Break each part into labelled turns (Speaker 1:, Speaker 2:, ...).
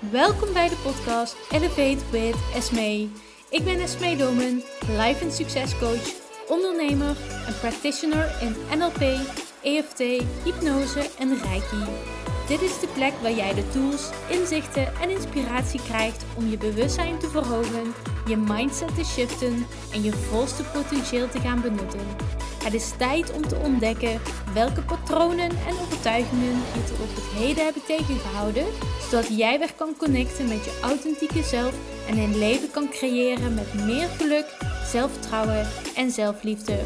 Speaker 1: Welkom bij de podcast Elevate with Esme. Ik ben Esme Domen, life en succescoach, ondernemer en practitioner in NLP, EFT, hypnose en Reiki. Dit is de plek waar jij de tools, inzichten en inspiratie krijgt om je bewustzijn te verhogen, je mindset te shiften en je volste potentieel te gaan benutten. Het is tijd om te ontdekken welke patronen en overtuigingen je tot op het heden hebben tegengehouden, zodat jij weer kan connecten met je authentieke zelf en een leven kan creëren met meer geluk, zelfvertrouwen en zelfliefde.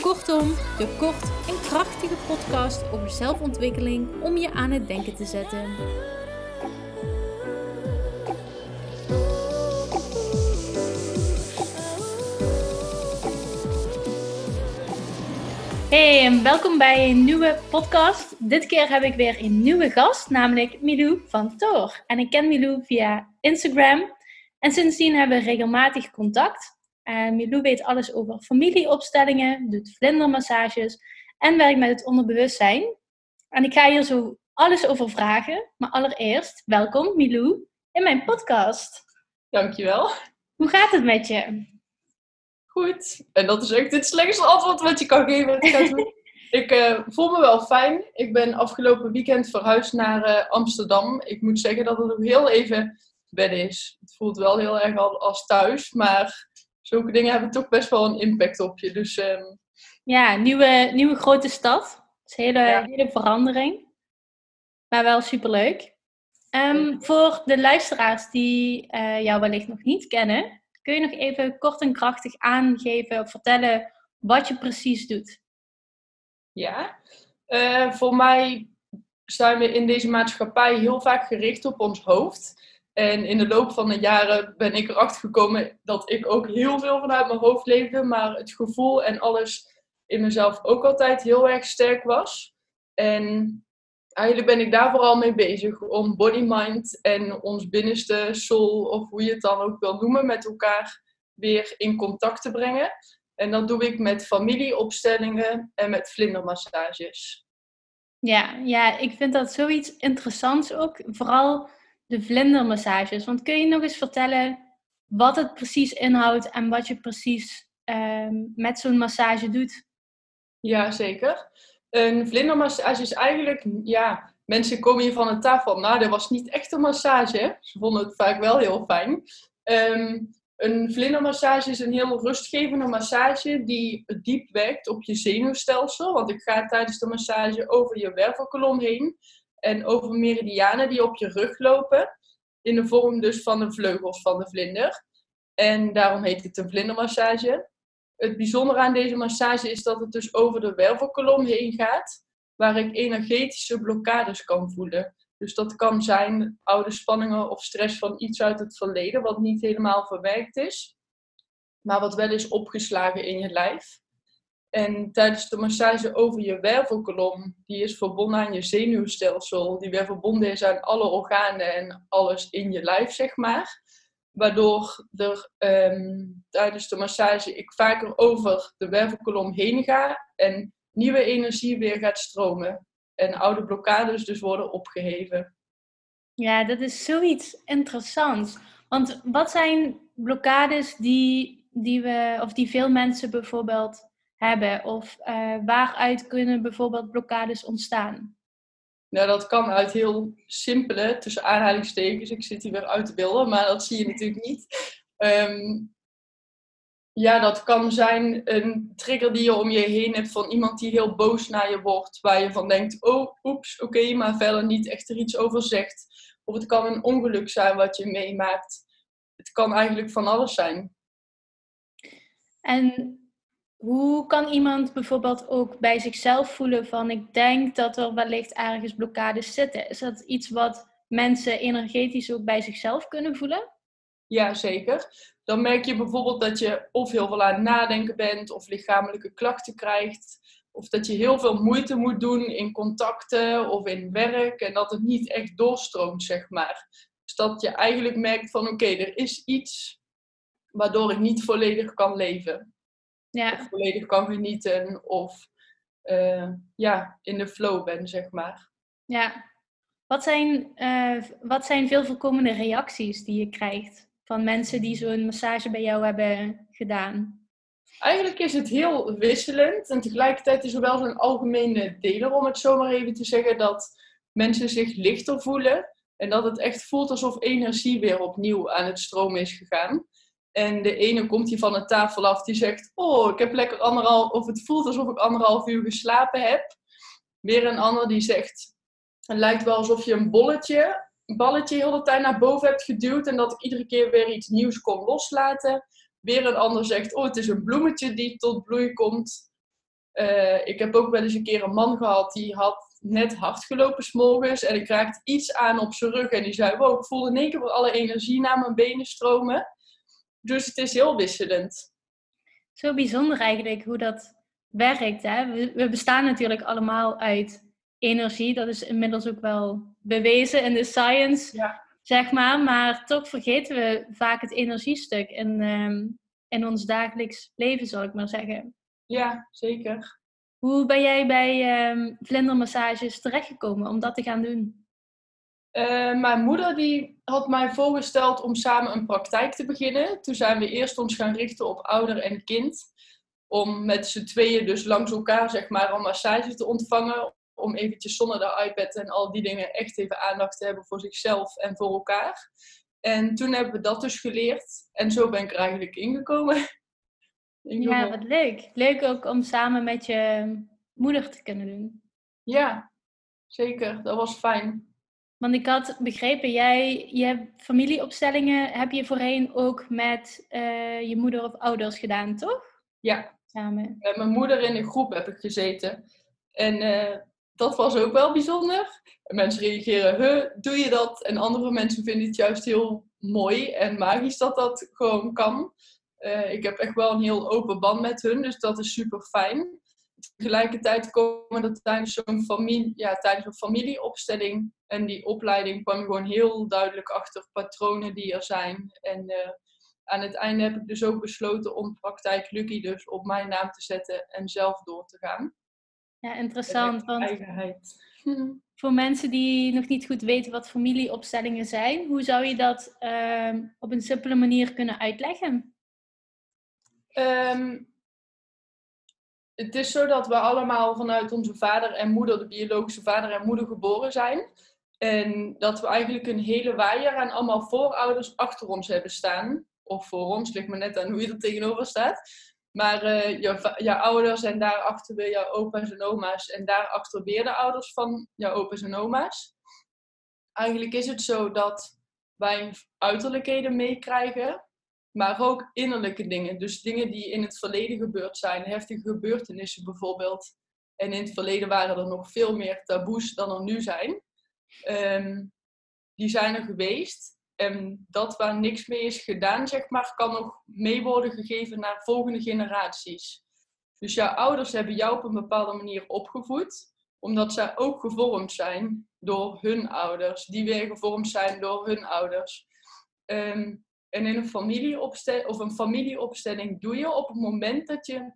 Speaker 1: Kortom, de kort en krachtige podcast over zelfontwikkeling om je aan het denken te zetten. Hey en welkom bij een nieuwe podcast. Dit keer heb ik weer een nieuwe gast, namelijk Milou van Toor. En ik ken Milou via Instagram en sindsdien hebben we regelmatig contact. En Milou weet alles over familieopstellingen, doet vlindermassages en werkt met het onderbewustzijn. En ik ga hier zo alles over vragen. Maar allereerst, welkom Milou in mijn podcast.
Speaker 2: Dankjewel.
Speaker 1: Hoe gaat het met je?
Speaker 2: Goed. En dat is echt het slechtste antwoord wat je kan geven. ik uh, voel me wel fijn. Ik ben afgelopen weekend verhuisd naar uh, Amsterdam. Ik moet zeggen dat het nog heel even wennen is. Het voelt wel heel erg als thuis, maar zulke dingen hebben toch best wel een impact op je. Dus, um...
Speaker 1: Ja, nieuwe, nieuwe grote stad. Het is een hele, hele verandering. Maar wel superleuk. Um, voor de luisteraars die uh, jou wellicht nog niet kennen, kun je nog even kort en krachtig aangeven of vertellen wat je precies doet?
Speaker 2: Ja, uh, voor mij zijn we in deze maatschappij heel vaak gericht op ons hoofd. En in de loop van de jaren ben ik erachter gekomen dat ik ook heel veel vanuit mijn hoofd leefde, maar het gevoel en alles in mezelf ook altijd heel erg sterk was. En eigenlijk ben ik daar vooral mee bezig om body, mind en ons binnenste soul, of hoe je het dan ook wil noemen, met elkaar weer in contact te brengen. En dat doe ik met familieopstellingen en met vlindermassages.
Speaker 1: Ja, ja, ik vind dat zoiets interessants ook. Vooral de vlindermassages. Want kun je nog eens vertellen wat het precies inhoudt en wat je precies ehm, met zo'n massage doet?
Speaker 2: Ja, zeker. Een vlindermassage is eigenlijk, ja, mensen komen hier van de tafel. Nou, dat was niet echt een massage. Ze vonden het vaak wel heel fijn. Ehm, een vlindermassage is een heel rustgevende massage die diep werkt op je zenuwstelsel. Want ik ga tijdens de massage over je wervelkolom heen en over meridianen die op je rug lopen. In de vorm dus van de vleugels van de vlinder. En daarom heet het een vlindermassage. Het bijzondere aan deze massage is dat het dus over de wervelkolom heen gaat, waar ik energetische blokkades kan voelen. Dus dat kan zijn oude spanningen of stress van iets uit het verleden, wat niet helemaal verwerkt is, maar wat wel is opgeslagen in je lijf. En tijdens de massage over je wervelkolom, die is verbonden aan je zenuwstelsel, die weer verbonden is aan alle organen en alles in je lijf, zeg maar. Waardoor er um, tijdens de massage ik vaker over de wervelkolom heen ga en nieuwe energie weer gaat stromen. En oude blokkades dus worden opgeheven.
Speaker 1: Ja, dat is zoiets interessants. Want wat zijn blokkades die, die we, of die veel mensen bijvoorbeeld hebben? Of uh, waaruit kunnen bijvoorbeeld blokkades ontstaan?
Speaker 2: Nou, dat kan uit heel simpele, tussen aanhalingstekens, ik zit hier weer uit te beelden, maar dat zie je natuurlijk niet. Um, ja, dat kan zijn een trigger die je om je heen hebt van iemand die heel boos naar je wordt, waar je van denkt, oh, oeps, oké, maar verder niet echt er iets over zegt. Of het kan een ongeluk zijn wat je meemaakt. Het kan eigenlijk van alles zijn.
Speaker 1: En hoe kan iemand bijvoorbeeld ook bij zichzelf voelen van ik denk dat er wellicht ergens blokkades zitten? Is dat iets wat mensen energetisch ook bij zichzelf kunnen voelen?
Speaker 2: Ja, zeker. Dan merk je bijvoorbeeld dat je of heel veel aan het nadenken bent of lichamelijke klachten krijgt. Of dat je heel veel moeite moet doen in contacten of in werk en dat het niet echt doorstroomt, zeg maar. Dus dat je eigenlijk merkt van oké, er is iets waardoor ik niet volledig kan leven ja. of volledig kan genieten of uh, ja, in de flow ben, zeg maar.
Speaker 1: Ja, Wat zijn, uh, wat zijn veel voorkomende reacties die je krijgt van mensen die zo'n massage bij jou hebben gedaan?
Speaker 2: Eigenlijk is het heel wisselend en tegelijkertijd is er wel zo'n algemene deler, om het zomaar even te zeggen, dat mensen zich lichter voelen en dat het echt voelt alsof energie weer opnieuw aan het stromen is gegaan. En de ene komt hier van de tafel af die zegt: Oh, ik heb lekker anderhalf, of het voelt alsof ik anderhalf uur geslapen heb. Weer een ander die zegt: Het lijkt wel alsof je een bolletje, balletje heel de tijd naar boven hebt geduwd en dat ik iedere keer weer iets nieuws kon loslaten. Weer een ander zegt: Oh, het is een bloemetje die tot bloei komt. Uh, ik heb ook wel eens een keer een man gehad die had net hard gelopen s'morgens en ik raakte iets aan op zijn rug en die zei: Wow, ik voelde in één keer alle energie naar mijn benen stromen. Dus het is heel wisselend.
Speaker 1: Zo bijzonder eigenlijk hoe dat werkt. Hè? We, we bestaan natuurlijk allemaal uit energie. Dat is inmiddels ook wel bewezen in de science, ja. zeg maar. Maar toch vergeten we vaak het energiestuk in, um, in ons dagelijks leven, zal ik maar zeggen.
Speaker 2: Ja, zeker.
Speaker 1: Hoe ben jij bij um, vlindermassages terechtgekomen om dat te gaan doen?
Speaker 2: Uh, mijn moeder die had mij voorgesteld om samen een praktijk te beginnen. Toen zijn we eerst ons gaan richten op ouder en kind. Om met z'n tweeën dus langs elkaar zeg maar een massage te ontvangen. Om eventjes zonder de iPad en al die dingen echt even aandacht te hebben voor zichzelf en voor elkaar. En toen hebben we dat dus geleerd. En zo ben ik er eigenlijk ingekomen.
Speaker 1: Ja, wat leuk. Leuk ook om samen met je moeder te kunnen doen.
Speaker 2: Ja, zeker. Dat was fijn.
Speaker 1: Want ik had begrepen, jij je hebt familieopstellingen heb je voorheen ook met uh, je moeder of ouders gedaan, toch?
Speaker 2: Ja. Samen. Met mijn moeder in een groep heb ik gezeten. En uh, dat was ook wel bijzonder. mensen reageren, huh, doe je dat? En andere mensen vinden het juist heel mooi en magisch dat dat gewoon kan. Uh, ik heb echt wel een heel open band met hun, dus dat is super fijn. Tegelijkertijd komen er tijdens zo'n familie, ja, tijdens een familieopstelling en die opleiding kwam je gewoon heel duidelijk achter patronen die er zijn. En uh, aan het einde heb ik dus ook besloten om praktijk Lucky dus op mijn naam te zetten en zelf door te gaan.
Speaker 1: Ja, interessant. Want eigenheid. voor mensen die nog niet goed weten wat familieopstellingen zijn, hoe zou je dat uh, op een simpele manier kunnen uitleggen?
Speaker 2: Um, het is zo dat we allemaal vanuit onze vader en moeder, de biologische vader en moeder, geboren zijn. En dat we eigenlijk een hele waaier aan allemaal voorouders achter ons hebben staan. Of voor ons, ligt me net aan hoe je er tegenover staat. Maar uh, je, je, ouders en daarachter weer jouw opa's en oma's. En daarachter weer de ouders van jouw opa's en oma's. Eigenlijk is het zo dat wij uiterlijkheden meekrijgen maar ook innerlijke dingen. Dus dingen die in het verleden gebeurd zijn, heftige gebeurtenissen bijvoorbeeld. En in het verleden waren er nog veel meer taboes dan er nu zijn. Ehm, die zijn er geweest. En dat waar niks mee is gedaan, zeg maar, kan nog mee worden gegeven naar volgende generaties. Dus jouw ouders hebben jou op een bepaalde manier opgevoed, omdat zij ook gevormd zijn door hun ouders, die weer gevormd zijn door hun ouders. Um, en in een familieopstelling, of een familieopstelling doe je op het moment dat je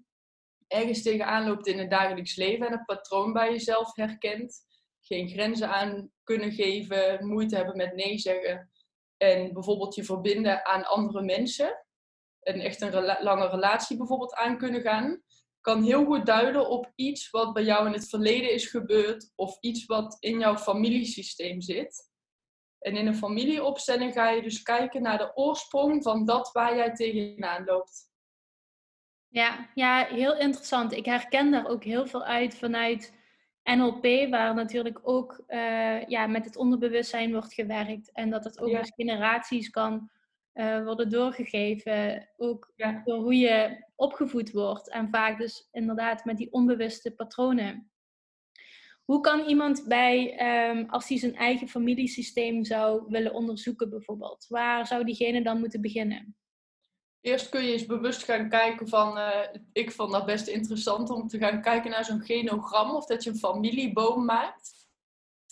Speaker 2: ergens tegenaan loopt in het dagelijks leven en een patroon bij jezelf herkent, geen grenzen aan kunnen geven, moeite hebben met nee zeggen en bijvoorbeeld je verbinden aan andere mensen en echt een lange relatie bijvoorbeeld aan kunnen gaan, kan heel goed duiden op iets wat bij jou in het verleden is gebeurd of iets wat in jouw familiesysteem zit. En in een familieopstelling ga je dus kijken naar de oorsprong van dat waar jij tegenaan loopt.
Speaker 1: Ja, ja, heel interessant. Ik herken daar ook heel veel uit vanuit NLP, waar natuurlijk ook uh, ja, met het onderbewustzijn wordt gewerkt. En dat het ook ja. dus generaties kan uh, worden doorgegeven. Ook door hoe je opgevoed wordt. En vaak dus inderdaad met die onbewuste patronen. Hoe kan iemand bij, um, als hij zijn eigen familiesysteem zou willen onderzoeken bijvoorbeeld, waar zou diegene dan moeten beginnen?
Speaker 2: Eerst kun je eens bewust gaan kijken van, uh, ik vond dat best interessant om te gaan kijken naar zo'n genogram of dat je een familieboom maakt.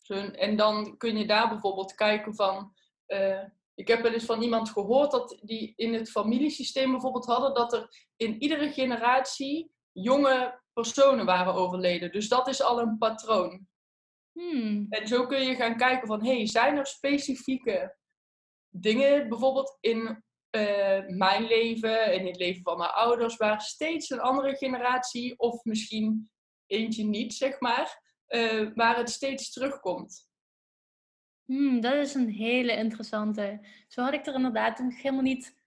Speaker 2: Zo'n, en dan kun je daar bijvoorbeeld kijken van, uh, ik heb wel eens van iemand gehoord dat die in het familiesysteem bijvoorbeeld hadden dat er in iedere generatie jonge personen waren overleden. Dus dat is al een patroon.
Speaker 1: Hmm.
Speaker 2: En zo kun je gaan kijken van, hey, zijn er specifieke dingen, bijvoorbeeld in eh, mijn leven, in het leven van mijn ouders, waar steeds een andere generatie, of misschien eentje niet, zeg maar, eh, waar het steeds terugkomt.
Speaker 1: Hmm, dat is een hele interessante. Zo had ik er inderdaad helemaal niet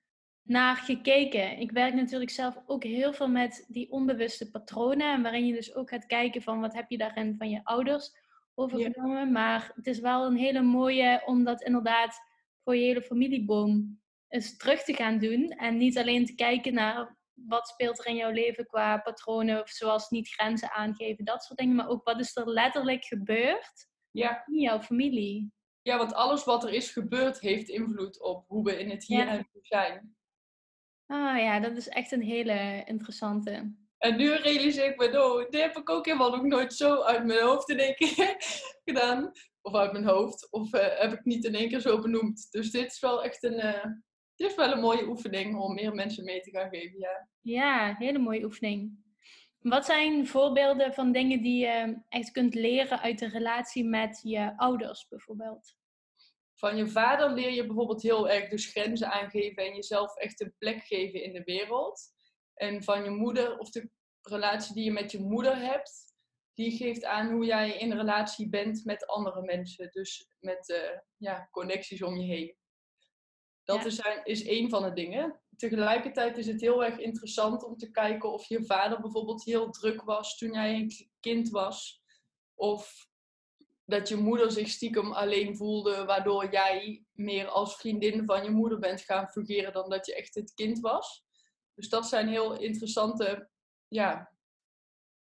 Speaker 1: naar gekeken. Ik werk natuurlijk zelf ook heel veel met die onbewuste patronen. En waarin je dus ook gaat kijken van wat heb je daarin van je ouders overgenomen. Maar het is wel een hele mooie om dat inderdaad voor je hele familieboom eens terug te gaan doen. En niet alleen te kijken naar wat speelt er in jouw leven qua patronen, of zoals niet grenzen aangeven, dat soort dingen. Maar ook wat is er letterlijk gebeurd
Speaker 2: Ja.
Speaker 1: in jouw familie.
Speaker 2: Ja, want alles wat er is gebeurd heeft invloed op hoe we in het hier en nu zijn.
Speaker 1: Ah ja, dat is echt een hele interessante.
Speaker 2: En nu realiseer ik me, oh, dit heb ik ook helemaal nog nooit zo uit mijn hoofd in één keer gedaan. Of uit mijn hoofd. Of eh, heb ik niet in één keer zo benoemd. Dus dit is wel echt een, eh, dit is wel een mooie oefening om meer mensen mee te gaan geven. Ja.
Speaker 1: Ja, hele mooie oefening. Wat zijn voorbeelden van dingen die je echt kunt leren uit de relatie met je ouders bijvoorbeeld?
Speaker 2: Van je vader leer je bijvoorbeeld heel erg dus grenzen aangeven en jezelf echt een plek geven in de wereld. En van je moeder, of de relatie die je met je moeder hebt, die geeft aan hoe jij in relatie bent met andere mensen. Dus met eh, ja, connecties om je heen. Dat
Speaker 1: Ja.
Speaker 2: is, zijn- is één van de dingen. Tegelijkertijd is het heel erg interessant om te kijken of je vader bijvoorbeeld heel druk was toen jij een kind was. Of dat je moeder zich stiekem alleen voelde, waardoor jij meer als vriendin van je moeder bent gaan fungeren dan dat je echt het kind was. Dus dat zijn heel interessante, ja,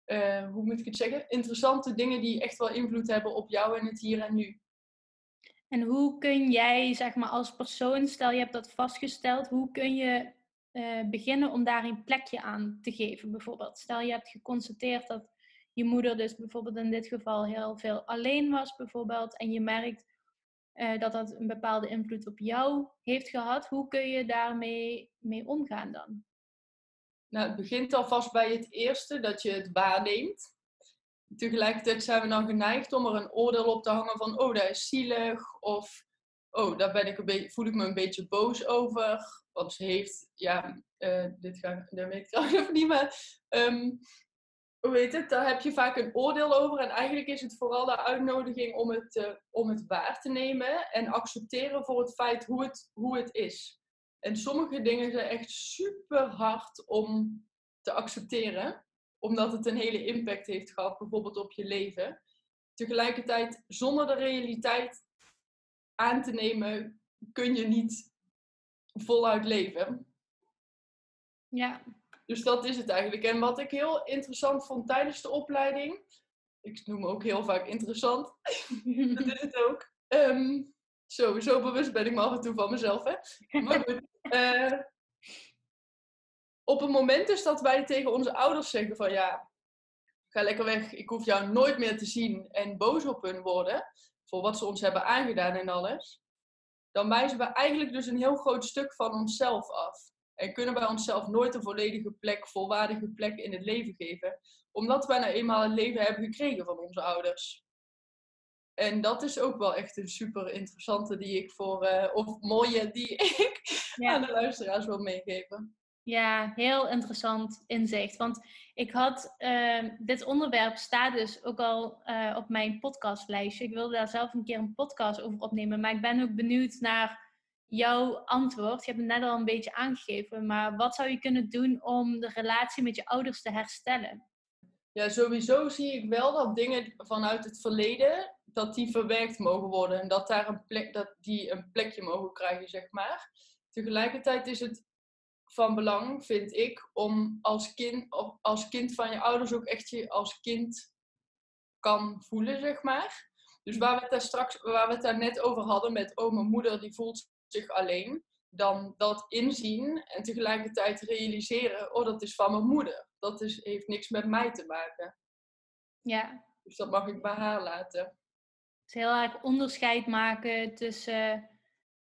Speaker 2: eh, hoe moet ik het zeggen? Interessante dingen die echt wel invloed hebben op jou en het hier en nu.
Speaker 1: En hoe kun jij, zeg maar, als persoon, stel je hebt dat vastgesteld, hoe kun je eh, beginnen om daar een plekje aan te geven, bijvoorbeeld? Stel je hebt geconstateerd dat je moeder dus bijvoorbeeld in dit geval heel veel alleen was, bijvoorbeeld, en je merkt eh, dat dat een bepaalde invloed op jou heeft gehad. Hoe kun je daarmee mee omgaan dan?
Speaker 2: Nou, het begint alvast bij het eerste, dat je het waarneemt. Tegelijkertijd zijn we dan geneigd om er een oordeel op te hangen van, oh, dat is zielig. Of, oh, daar ben ik een beetje, voel ik me een beetje boos over. Want ze heeft, ja, eh, dit ga, dat weet ik trouwens niet, maar ehm, hoe heet het? Daar heb je vaak een oordeel over. En eigenlijk is het vooral de uitnodiging om het, eh, om het waar te nemen en accepteren voor het feit hoe het, hoe het is. En sommige dingen zijn echt super hard om te accepteren, omdat het een hele impact heeft gehad, bijvoorbeeld op je leven. Tegelijkertijd, zonder de realiteit aan te nemen, kun je niet voluit leven.
Speaker 1: Ja,
Speaker 2: Dus dat is het eigenlijk. En wat ik heel interessant vond tijdens de opleiding, ik noem ook heel vaak interessant, dat is het ook. Ehm, zo, zo bewust ben ik me af en toe van mezelf, hè. Maar goed, eh, op het moment dus dat wij tegen onze ouders zeggen van ja, ga lekker weg, ik hoef jou nooit meer te zien en boos op hun worden voor wat ze ons hebben aangedaan en alles, dan wijzen we eigenlijk dus een heel groot stuk van onszelf af. En kunnen wij onszelf nooit een volledige plek, volwaardige plek in het leven geven. Omdat wij nou eenmaal een leven hebben gekregen van onze ouders. En dat is ook wel echt een super interessante die ik voor, eh, of mooie die ik aan de luisteraars wil meegeven.
Speaker 1: Ja, heel interessant inzicht. Want ik had, eh, dit onderwerp staat dus ook al eh, op mijn podcastlijstje. Ik wilde daar zelf een keer een podcast over opnemen. Maar ik ben ook benieuwd naar jouw antwoord. Je hebt het net al een beetje aangegeven. Maar wat zou je kunnen doen om de relatie met je ouders te herstellen?
Speaker 2: Ja, sowieso zie ik wel dat dingen vanuit het verleden, dat die verwerkt mogen worden. En dat, daar een plek, dat die een plekje mogen krijgen, zeg maar. Tegelijkertijd is het van belang, vind ik, om als kind, als kind van je ouders ook echt je als kind kan voelen, zeg maar. Dus waar we het daar straks, waar we het daar net over hadden met, oh, mijn moeder die voelt zich alleen. Dan dat inzien en tegelijkertijd realiseren, oh, dat is van mijn moeder. Dat is, heeft niks met mij te maken.
Speaker 1: Ja,
Speaker 2: Dus dat mag ik bij haar laten.
Speaker 1: het is heel erg onderscheid maken tussen.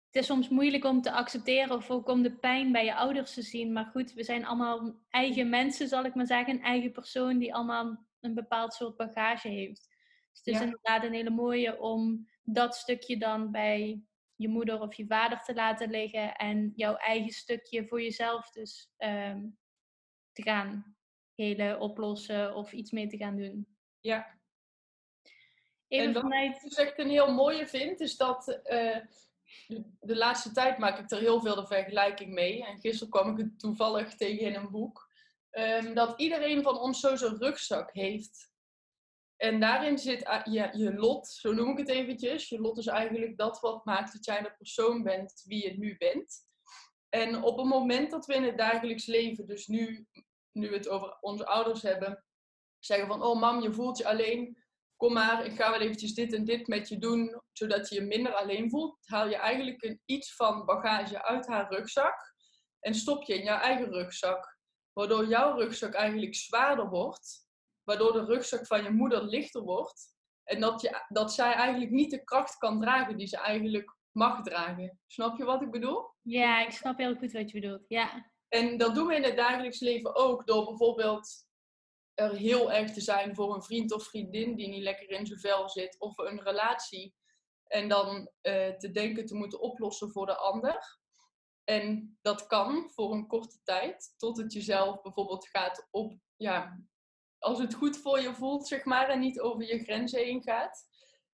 Speaker 1: Het is soms moeilijk om te accepteren of ook om de pijn bij je ouders te zien. Maar goed, we zijn allemaal eigen mensen, zal ik maar zeggen. Een eigen persoon die allemaal een bepaald soort bagage heeft. Dus het is inderdaad een hele mooie om dat stukje dan bij je moeder of je vader te laten liggen en jouw eigen stukje voor jezelf dus ehm, te gaan helen, oplossen of iets mee te gaan doen.
Speaker 2: Ja.
Speaker 1: Even
Speaker 2: en wat
Speaker 1: vanuit...
Speaker 2: ik dus echt een heel mooie vind, is dat eh, de, laatste tijd maak ik er heel veel de vergelijking mee. En gisteren kwam ik het toevallig tegen in een boek. Ehm, dat iedereen van ons zo zijn rugzak heeft. En daarin zit je, je lot, zo noem ik het eventjes. Je lot is eigenlijk dat wat maakt dat jij de persoon bent wie je nu bent. En op het moment dat we in het dagelijks leven, dus nu, nu we het over onze ouders hebben, zeggen van, oh mam, je voelt je alleen, kom maar, ik ga wel eventjes dit en dit met je doen, zodat je je minder alleen voelt, haal je eigenlijk een, iets van bagage uit haar rugzak en stop je in jouw eigen rugzak. Waardoor jouw rugzak eigenlijk zwaarder wordt, waardoor de rugzak van je moeder lichter wordt. En dat, je, dat zij eigenlijk niet de kracht kan dragen die ze eigenlijk mag dragen. Snap je wat ik bedoel?
Speaker 1: Ja, ik snap heel goed wat je bedoelt. Ja.
Speaker 2: En dat doen we in het dagelijks leven ook door bijvoorbeeld er heel erg te zijn voor een vriend of vriendin die niet lekker in zijn vel zit, of een relatie. En dan uh, te denken te moeten oplossen voor de ander. En dat kan voor een korte tijd, tot het jezelf bijvoorbeeld gaat op, ja, als het goed voor je voelt, zeg maar, en niet over je grenzen heen gaat.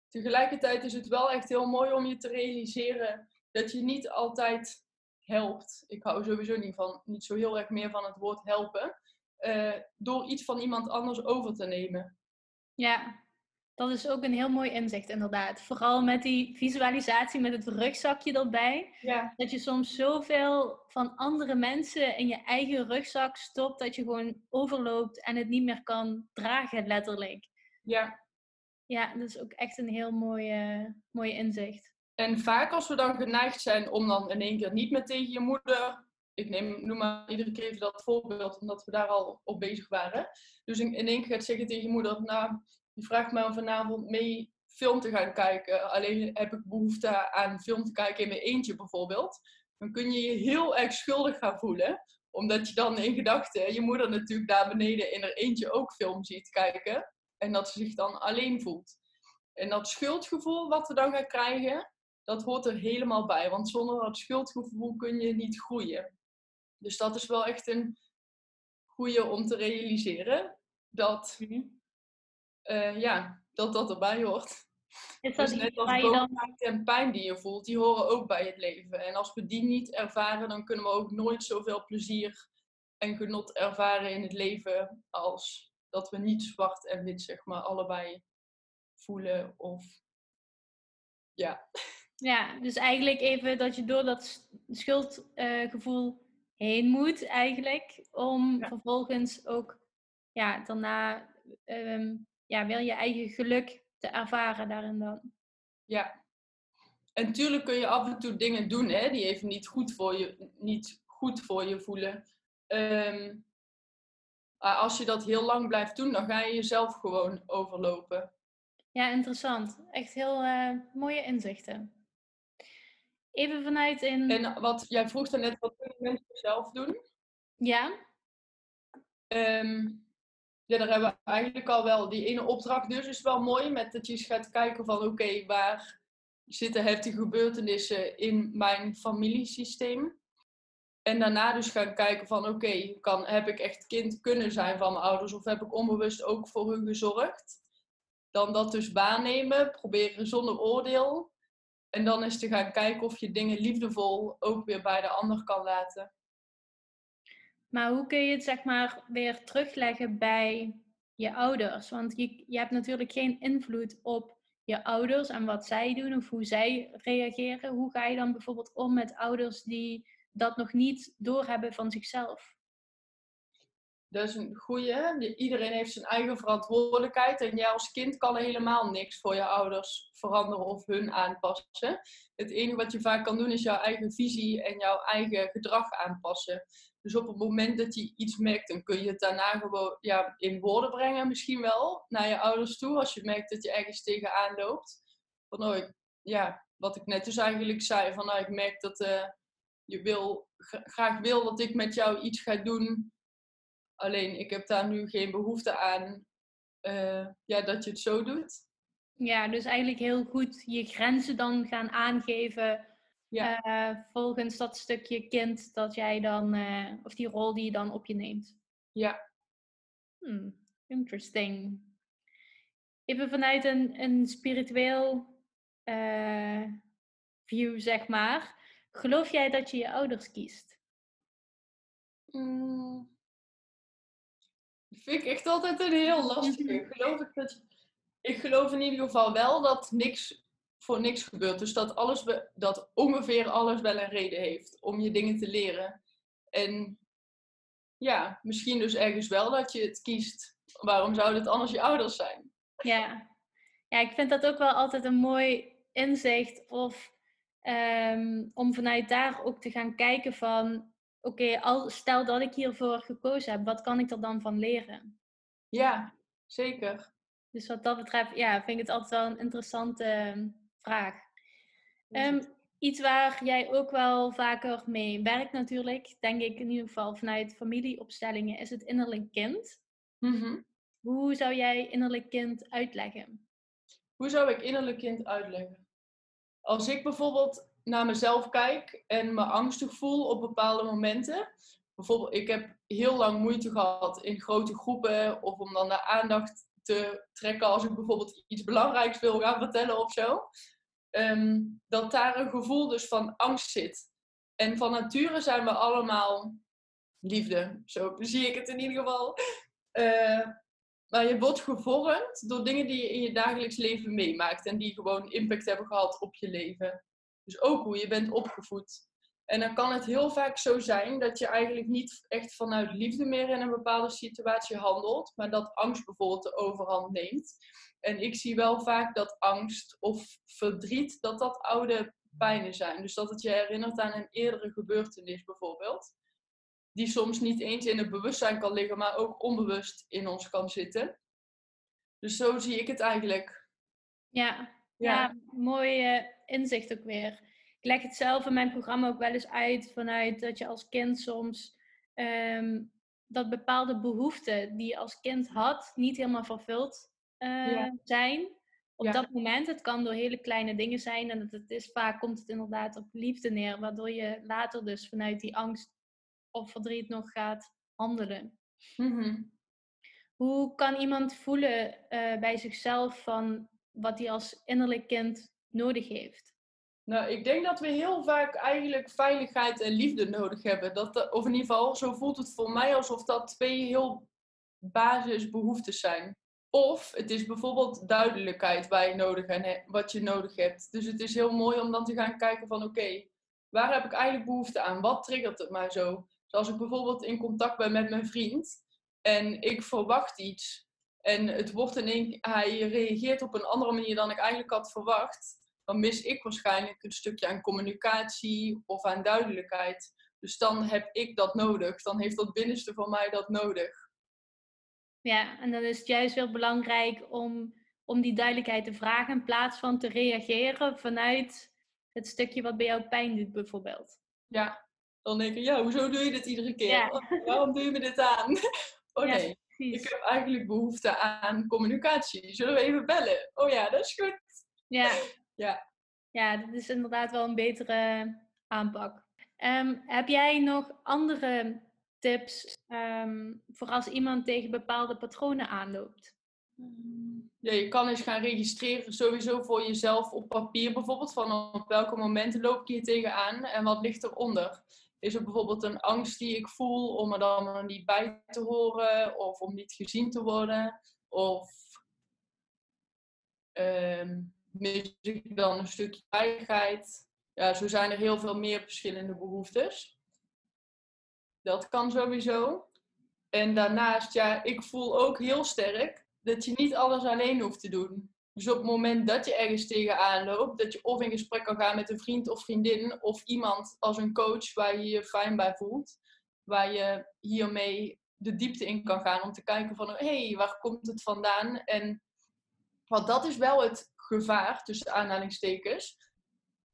Speaker 2: Tegelijkertijd is het wel echt heel mooi om je te realiseren dat je niet altijd helpt. Ik hou sowieso niet, van, niet zo heel erg meer van het woord helpen. Uh, door iets van iemand anders over te nemen.
Speaker 1: Ja, dat is ook een heel mooi inzicht inderdaad. Vooral met die visualisatie met het rugzakje erbij.
Speaker 2: Ja.
Speaker 1: Dat je soms zoveel van andere mensen in je eigen rugzak stopt dat je gewoon overloopt en het niet meer kan dragen, letterlijk.
Speaker 2: Ja.
Speaker 1: Ja, dat is ook echt een heel mooie, mooie inzicht.
Speaker 2: En vaak als we dan geneigd zijn om dan in één keer niet meer tegen je moeder ik neem, noem maar iedere keer even dat voorbeeld, omdat we daar al op bezig waren. Dus in, in één keer gaat zeggen tegen je moeder, nou, je vraagt mij om vanavond mee film te gaan kijken. Alleen heb ik behoefte aan film te kijken in mijn eentje bijvoorbeeld. Dan kun je je heel erg schuldig gaan voelen. Omdat je dan in gedachten je moeder natuurlijk daar beneden in haar eentje ook film ziet kijken. En dat ze zich dan alleen voelt. En dat schuldgevoel wat we dan gaan krijgen, dat hoort er helemaal bij. Want zonder dat schuldgevoel kun je niet groeien. Dus dat is wel echt een goede om te realiseren. Dat, uh, ja, dat dat erbij hoort. Is dat dus net als boosheid dan... en pijn die je voelt, die horen ook bij het leven. En als we die niet ervaren, dan kunnen we ook nooit zoveel plezier en genot ervaren in het leven als dat we niet zwart en wit, zeg maar, allebei voelen of ja.
Speaker 1: Ja, dus eigenlijk even dat je door dat schuldgevoel heen moet eigenlijk. Om vervolgens ook ja, daarna um, ja, wel je eigen geluk te ervaren daarin dan.
Speaker 2: Ja. En tuurlijk kun je af en toe dingen doen hè, die even niet goed voor je, niet goed voor je voelen. Um, als je dat heel lang blijft doen, dan ga je jezelf gewoon overlopen.
Speaker 1: Ja, interessant. Echt heel uh, mooie inzichten. Even vanuit in...
Speaker 2: En wat, jij vroeg net, wat kunnen mensen zelf doen?
Speaker 1: Ja.
Speaker 2: Um, ja, daar hebben we eigenlijk al wel die ene opdracht dus is wel mooi. Met dat je gaat kijken van oké, waar zitten heftige gebeurtenissen in mijn familiesysteem? En daarna dus gaan kijken van oké, kan heb ik echt kind kunnen zijn van mijn ouders of heb ik onbewust ook voor hun gezorgd? Dan dat dus waarnemen, proberen zonder oordeel. En dan is te gaan kijken of je dingen liefdevol ook weer bij de ander kan laten.
Speaker 1: Maar hoe kun je het zeg maar weer terugleggen bij je ouders? Want je, je hebt natuurlijk geen invloed op je ouders en wat zij doen of hoe zij reageren. Hoe ga je dan bijvoorbeeld om met ouders die dat nog niet doorhebben van zichzelf?
Speaker 2: Dat is een goede. Iedereen heeft zijn eigen verantwoordelijkheid. En jij als kind kan helemaal niks voor je ouders veranderen of hun aanpassen. Het enige wat je vaak kan doen is jouw eigen visie en jouw eigen gedrag aanpassen. Dus op het moment dat je iets merkt, dan kun je het daarna gewoon ja, in woorden brengen, misschien wel, naar je ouders toe. Als je merkt dat je ergens tegenaan loopt. Van, oh, ja, wat ik net dus eigenlijk zei, van nou, ik merk dat uh, je wil, graag wil dat ik met jou iets ga doen Alleen ik heb daar nu geen behoefte aan uh, ja, dat je het zo doet.
Speaker 1: Ja, dus eigenlijk heel goed je grenzen dan gaan aangeven.
Speaker 2: Ja.
Speaker 1: eh, volgens dat stukje kind dat jij dan, eh, of die rol die je dan op je neemt.
Speaker 2: Ja.
Speaker 1: Hmm, interesting. Even vanuit een, een spiritueel eh, view, zeg maar. Geloof jij dat je je ouders kiest?
Speaker 2: Mm. Vind ik echt altijd een heel lastige. Geloof ik, dat, ik geloof in ieder geval wel dat niks voor niks gebeurt. Dus dat, alles, dat ongeveer alles wel een reden heeft om je dingen te leren. En ja, misschien dus ergens wel dat je het kiest. Waarom zouden het anders je ouders zijn?
Speaker 1: Ja. ja, ik vind dat ook wel altijd een mooi inzicht. Of ehm, om vanuit daar ook te gaan kijken van... Oké, al stel dat ik hiervoor gekozen heb, wat kan ik er dan van leren?
Speaker 2: Ja, zeker.
Speaker 1: Dus wat dat betreft, ja, vind ik het altijd wel een interessante vraag. Ehm, iets waar jij ook wel vaker mee werkt natuurlijk, denk ik in ieder geval vanuit familieopstellingen, is het innerlijk kind.
Speaker 2: Mhm.
Speaker 1: Hoe zou jij innerlijk kind uitleggen?
Speaker 2: Hoe zou ik innerlijk kind uitleggen? Als ik bijvoorbeeld naar mezelf kijk en me angstig voel op bepaalde momenten. Bijvoorbeeld, ik heb heel lang moeite gehad in grote groepen of om dan de aandacht te trekken als ik bijvoorbeeld iets belangrijks wil gaan vertellen of zo. Ehm, dat daar een gevoel dus van angst zit. En van nature zijn we allemaal liefde. Zo zie ik het in ieder geval. Eh, maar je wordt gevormd door dingen die je in je dagelijks leven meemaakt. En die gewoon impact hebben gehad op je leven. Dus ook hoe je bent opgevoed. En dan kan het heel vaak zo zijn dat je eigenlijk niet echt vanuit liefde meer in een bepaalde situatie handelt. Maar dat angst bijvoorbeeld de overhand neemt. En ik zie wel vaak dat angst of verdriet, dat dat oude pijnen zijn. Dus dat het je herinnert aan een eerdere gebeurtenis bijvoorbeeld. Die soms niet eens in het bewustzijn kan liggen, maar ook onbewust in ons kan zitten. Dus zo zie ik het eigenlijk.
Speaker 1: Ja, ja. mooi eh, inzicht ook weer. Ik leg het zelf in mijn programma ook wel eens uit vanuit dat je als kind soms ehm, dat bepaalde behoeften die je als kind had, niet helemaal vervuld eh,
Speaker 2: Ja.
Speaker 1: zijn. Op
Speaker 2: Ja.
Speaker 1: dat moment, het kan door hele kleine dingen zijn en het, het is vaak komt het inderdaad op liefde neer, waardoor je later dus vanuit die angst of verdriet nog gaat handelen.
Speaker 2: Mhm.
Speaker 1: Hoe kan iemand voelen eh, bij zichzelf van wat hij als innerlijk kind nodig heeft?
Speaker 2: Nou, ik denk dat we heel vaak eigenlijk veiligheid en liefde nodig hebben. Dat, of in ieder geval, zo voelt het voor mij alsof dat twee heel basisbehoeftes zijn. Of het is bijvoorbeeld duidelijkheid waar je nodig en wat je nodig hebt. Dus het is heel mooi om dan te gaan kijken van oké, waar heb ik eigenlijk behoefte aan? Wat triggert het mij zo? Zoals ik bijvoorbeeld in contact ben met mijn vriend en ik verwacht iets. En het wordt één, hij reageert op een andere manier dan ik eigenlijk had verwacht dan mis ik waarschijnlijk een stukje aan communicatie of aan duidelijkheid. Dus dan heb ik dat nodig. Dan heeft dat binnenste van mij dat nodig.
Speaker 1: Ja, en dan is het juist heel belangrijk om, om die duidelijkheid te vragen in plaats van te reageren vanuit het stukje wat bij jou pijn doet, bijvoorbeeld.
Speaker 2: Ja, dan denk ik, ja, hoezo doe je dit iedere keer?
Speaker 1: Ja.
Speaker 2: Oh, Waarom doe je me dit aan? Oh nee, ik heb eigenlijk behoefte aan communicatie. Zullen we even bellen? Oh ja, dat is goed.
Speaker 1: Ja.
Speaker 2: Ja.
Speaker 1: Ja, dat is inderdaad wel een betere aanpak. Ehm, heb jij nog andere tips ehm, voor als iemand tegen bepaalde patronen aanloopt?
Speaker 2: Ja, je kan eens gaan registreren sowieso voor jezelf op papier bijvoorbeeld. Van op welke momenten loop ik hier tegenaan en wat ligt eronder. Is er bijvoorbeeld een angst die ik voel om er dan niet bij te horen of om niet gezien te worden? Of ehm, mis ik dan een stukje veiligheid? Ja, zo zijn er heel veel meer verschillende behoeftes. Dat kan sowieso. En daarnaast, ja, ik voel ook heel sterk dat je niet alles alleen hoeft te doen. Dus op het moment dat je ergens tegenaan loopt, dat je of in gesprek kan gaan met een vriend of vriendin of iemand als een coach waar je je fijn bij voelt, waar je hiermee de diepte in kan gaan om te kijken van hé, hey, waar komt het vandaan? En want dat is wel het gevaar tussen aanhalingstekens.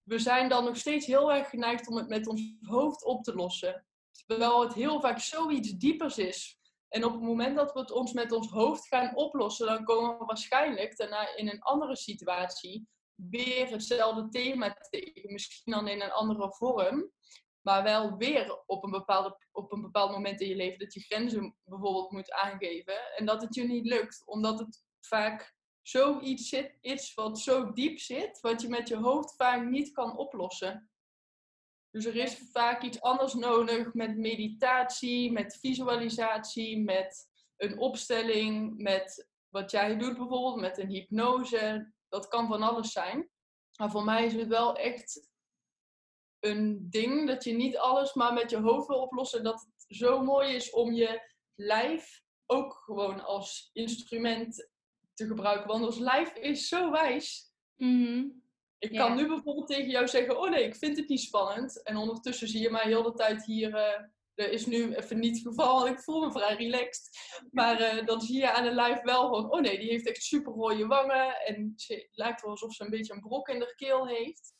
Speaker 2: We zijn dan nog steeds heel erg geneigd om het met ons hoofd op te lossen. Terwijl het heel vaak zoiets diepers is En op het moment dat we het ons met ons hoofd gaan oplossen, dan komen we waarschijnlijk daarna in een andere situatie weer hetzelfde thema tegen. Misschien dan in een andere vorm. Maar wel weer op een, bepaalde, op een bepaald moment in je leven dat je grenzen bijvoorbeeld moet aangeven. En dat het je niet lukt, omdat het vaak zoiets zit, wat zo diep zit, wat je met je hoofd vaak niet kan oplossen. Dus er is vaak iets anders nodig met meditatie, met visualisatie, met een opstelling, met wat jij doet bijvoorbeeld, met een hypnose. Dat kan van alles zijn. Maar voor mij is het wel echt een ding dat je niet alles maar met je hoofd wil oplossen. Dat het zo mooi is om je lijf ook gewoon als instrument te gebruiken. Want ons lijf is zo wijs.
Speaker 1: Mhm.
Speaker 2: Ik
Speaker 1: Ja.
Speaker 2: kan nu bijvoorbeeld tegen jou zeggen: Oh nee, ik vind het niet spannend. En ondertussen zie je mij heel de tijd hier. eh er is nu even niet het geval, want ik voel me vrij relaxed. Maar eh, dan zie je aan de lijf wel gewoon: Oh nee, die heeft echt super rode wangen. En ze lijkt wel alsof ze een beetje een brok in de keel heeft.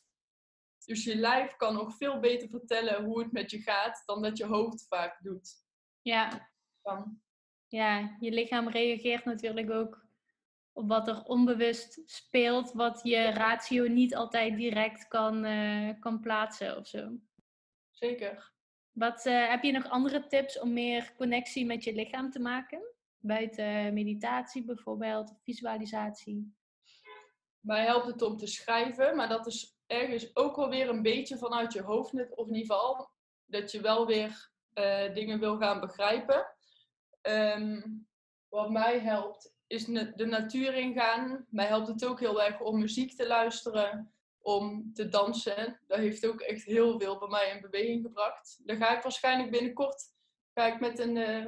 Speaker 2: Dus je lijf kan nog veel beter vertellen hoe het met je gaat dan dat je hoofd vaak doet.
Speaker 1: Ja,
Speaker 2: Dan.
Speaker 1: ja, je lichaam reageert natuurlijk ook op wat er onbewust speelt, wat je ratio niet altijd direct kan, eh, kan plaatsen of zo.
Speaker 2: Zeker.
Speaker 1: Wat, eh, heb je nog andere tips om meer connectie met je lichaam te maken? Buiten meditatie bijvoorbeeld, of visualisatie.
Speaker 2: Mij helpt het om te schrijven, maar dat is ergens ook wel weer een beetje vanuit je hoofd, of in ieder geval dat je wel weer eh, dingen wil gaan begrijpen. Ehm, wat mij helpt is de natuur ingaan. Mij helpt het ook heel erg om muziek te luisteren, om te dansen. Dat heeft ook echt heel veel bij mij in beweging gebracht. Dan ga ik waarschijnlijk binnenkort ga ik met een eh,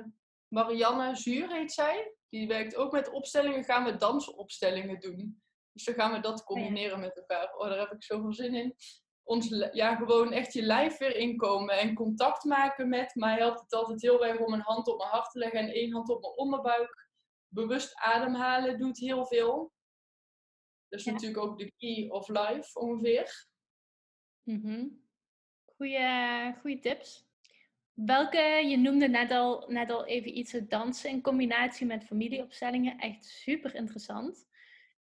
Speaker 2: Marianne Zuur heet zij. Die werkt ook met opstellingen. Gaan we dansopstellingen doen. Dus dan gaan we dat combineren met elkaar. Oh, daar heb ik zoveel zin in. Ons, ja, gewoon echt je lijf weer inkomen en contact maken met. Mij helpt het altijd heel erg om een hand op mijn hart te leggen en één hand op mijn onderbuik. Bewust ademhalen doet heel veel. Dat is
Speaker 1: Ja.
Speaker 2: natuurlijk ook de key of life ongeveer.
Speaker 1: Goeie, goeie tips. Welke, je noemde net al, net al even iets, het dansen in combinatie met familieopstellingen. Echt super interessant.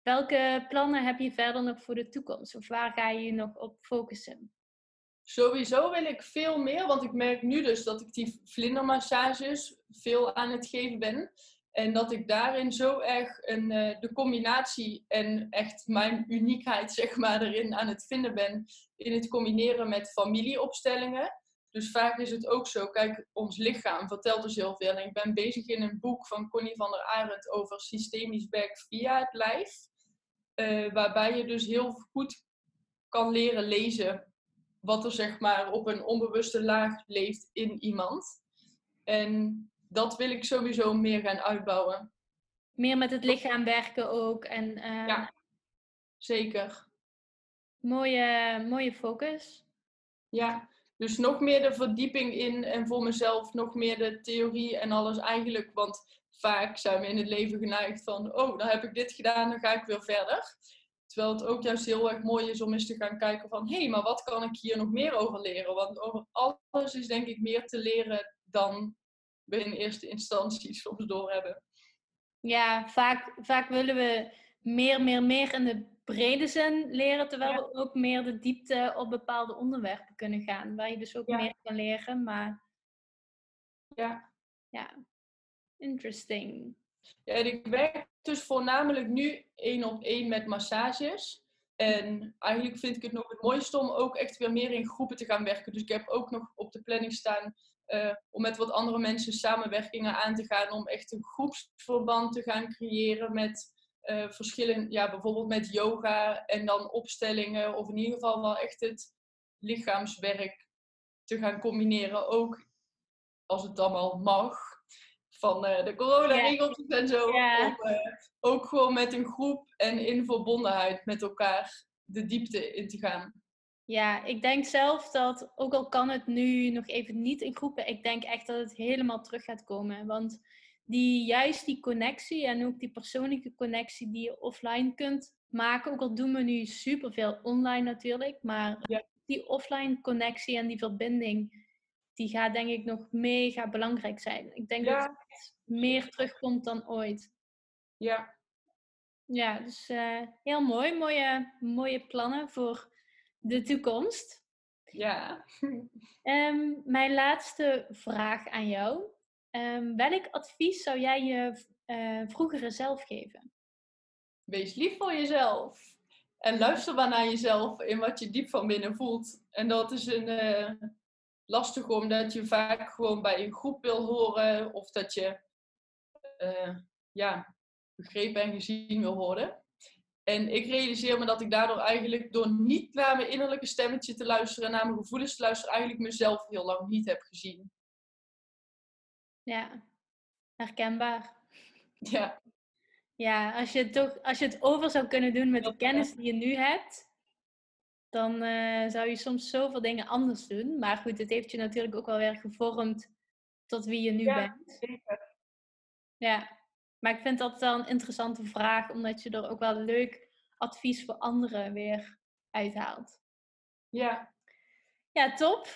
Speaker 1: Welke plannen heb je verder nog voor de toekomst? Of waar ga je je nog op focussen?
Speaker 2: Sowieso wil ik veel meer, want ik merk nu dus dat ik die vlindermassages veel aan het geven ben. En dat ik daarin zo erg een, eh, de combinatie en echt mijn uniekheid zeg maar, erin aan het vinden ben. In het combineren met familieopstellingen. Dus vaak is het ook zo, kijk, ons lichaam vertelt dus heel veel. En ik ben bezig in een boek van Connie van der Arendt over systemisch werk via het lijf. Eh, waarbij je dus heel goed kan leren lezen wat er zeg maar op een onbewuste laag leeft in iemand. En dat wil ik sowieso meer gaan uitbouwen.
Speaker 1: Meer met het lichaam werken ook. En eh,
Speaker 2: Ja. Zeker.
Speaker 1: mooie, mooie focus.
Speaker 2: Ja, dus nog meer de verdieping in en voor mezelf nog meer de theorie en alles eigenlijk. Want vaak zijn we in het leven geneigd van, oh, dan heb ik dit gedaan, dan ga ik weer verder. Terwijl het ook juist heel erg mooi is om eens te gaan kijken van, hé, hey, maar wat kan ik hier nog meer over leren? Want over alles is denk ik meer te leren dan we in eerste instantie soms doorhebben.
Speaker 1: Ja, vaak, vaak willen we meer, meer, meer in de brede zin leren, terwijl
Speaker 2: Ja.
Speaker 1: we ook meer de diepte op bepaalde onderwerpen kunnen gaan, waar je dus ook
Speaker 2: Ja.
Speaker 1: meer kan leren. Maar
Speaker 2: Ja.
Speaker 1: ja, interesting.
Speaker 2: Ja, ik werk dus voornamelijk nu één op één met massages. En eigenlijk vind ik het nog het mooiste om ook echt weer meer in groepen te gaan werken. Dus ik heb ook nog op de planning staan eh, om met wat andere mensen samenwerkingen aan te gaan. Om echt een groepsverband te gaan creëren met eh verschillen, ja, bijvoorbeeld met yoga en dan opstellingen. Of in ieder geval wel echt het lichaamswerk te gaan combineren. Ook als het allemaal mag. Van eh, de coronaregeltjes en zo. Om, ook gewoon met een groep en in verbondenheid met elkaar de diepte in te gaan.
Speaker 1: Ja, ik denk zelf dat, ook al kan het nu nog even niet in groepen, ik denk echt dat het helemaal terug gaat komen. Want die, juist die connectie en ook die persoonlijke connectie die je offline kunt maken, ook al doen we nu superveel online natuurlijk, maar
Speaker 2: Ja.
Speaker 1: die offline connectie en die verbinding, die gaat denk ik nog mega belangrijk zijn. Ik denk
Speaker 2: Ja.
Speaker 1: dat het meer terugkomt dan ooit.
Speaker 2: Ja,
Speaker 1: Ja, dus eh, heel mooi. Mooie, mooie plannen voor de toekomst.
Speaker 2: ja.
Speaker 1: Ehm, mijn laatste vraag aan jou. Ehm, welk advies zou jij je eh, vroegere zelf geven?
Speaker 2: Wees lief voor jezelf. En luister maar naar jezelf in wat je diep van binnen voelt. En dat is een eh, lastig omdat je vaak gewoon bij een groep wil horen. Of dat je eh, ja, begrepen en gezien wil worden. En ik realiseer me dat ik daardoor eigenlijk door niet naar mijn innerlijke stemmetje te luisteren, naar mijn gevoelens te luisteren, eigenlijk mezelf heel lang niet heb gezien.
Speaker 1: Ja, herkenbaar.
Speaker 2: Ja,
Speaker 1: Ja, als je het, toch, als je het over zou kunnen doen met de kennis die je nu hebt, dan eh, zou je soms zoveel dingen anders doen. Maar goed, het heeft je natuurlijk ook wel weer gevormd tot wie je nu
Speaker 2: Ja.
Speaker 1: bent.
Speaker 2: zeker.
Speaker 1: Ja, maar ik vind dat wel een interessante vraag, omdat je er ook wel leuk advies voor anderen weer uithaalt.
Speaker 2: Ja,
Speaker 1: Ja, top.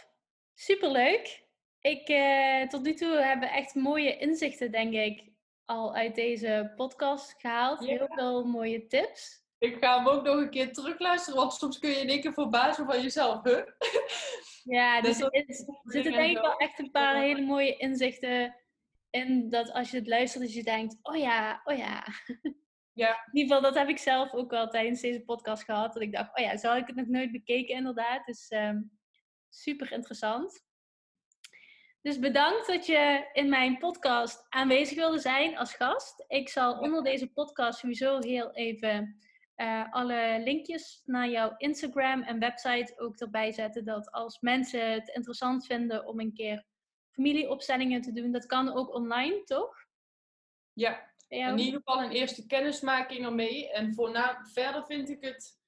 Speaker 1: Superleuk. Ik, eh, tot nu toe hebben we echt mooie inzichten, denk ik, al uit deze podcast gehaald.
Speaker 2: Ja.
Speaker 1: Heel veel mooie tips.
Speaker 2: ik ga hem ook nog een keer terugluisteren, want soms kun je in één keer verbazen van jezelf. Huh?
Speaker 1: Ja, dus er zitten denk ik wel echt een paar hele mooie inzichten in. Dat als je het luistert, dat je denkt, oh ja, oh ja.
Speaker 2: Ja.
Speaker 1: In ieder geval, dat heb ik zelf ook wel tijdens deze podcast gehad. Dat ik dacht, oh ja, zo had ik het nog nooit bekeken inderdaad. Dus ehm, super interessant. Dus bedankt dat je in mijn podcast aanwezig wilde zijn als gast. Ik zal onder deze podcast sowieso heel even eh, alle linkjes naar jouw Instagram en website ook erbij zetten. Dat als mensen het interessant vinden om een keer familieopstellingen te doen, dat kan ook online, toch?
Speaker 2: Ja, in ieder geval een eerste kennismaking ermee. En voorna, verder vind ik het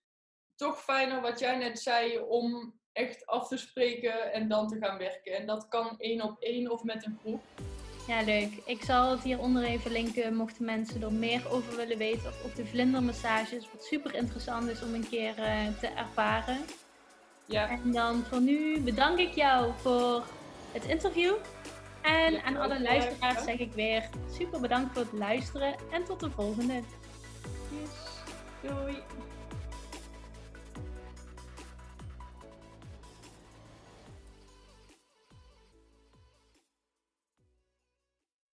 Speaker 2: toch fijner wat jij net zei, om echt af te spreken en dan te gaan werken. En dat kan één op één of met een groep.
Speaker 1: Ja, leuk. Ik zal het hieronder even linken, mochten mensen er meer over willen weten. Of ook de vlindermassages, wat super interessant is om een keer eh, te ervaren.
Speaker 2: Ja,
Speaker 1: En dan voor nu bedank ik jou voor het interview. En aan alle luisteraars zeg ik weer super bedankt voor het luisteren en tot de volgende.
Speaker 2: yes. Doei.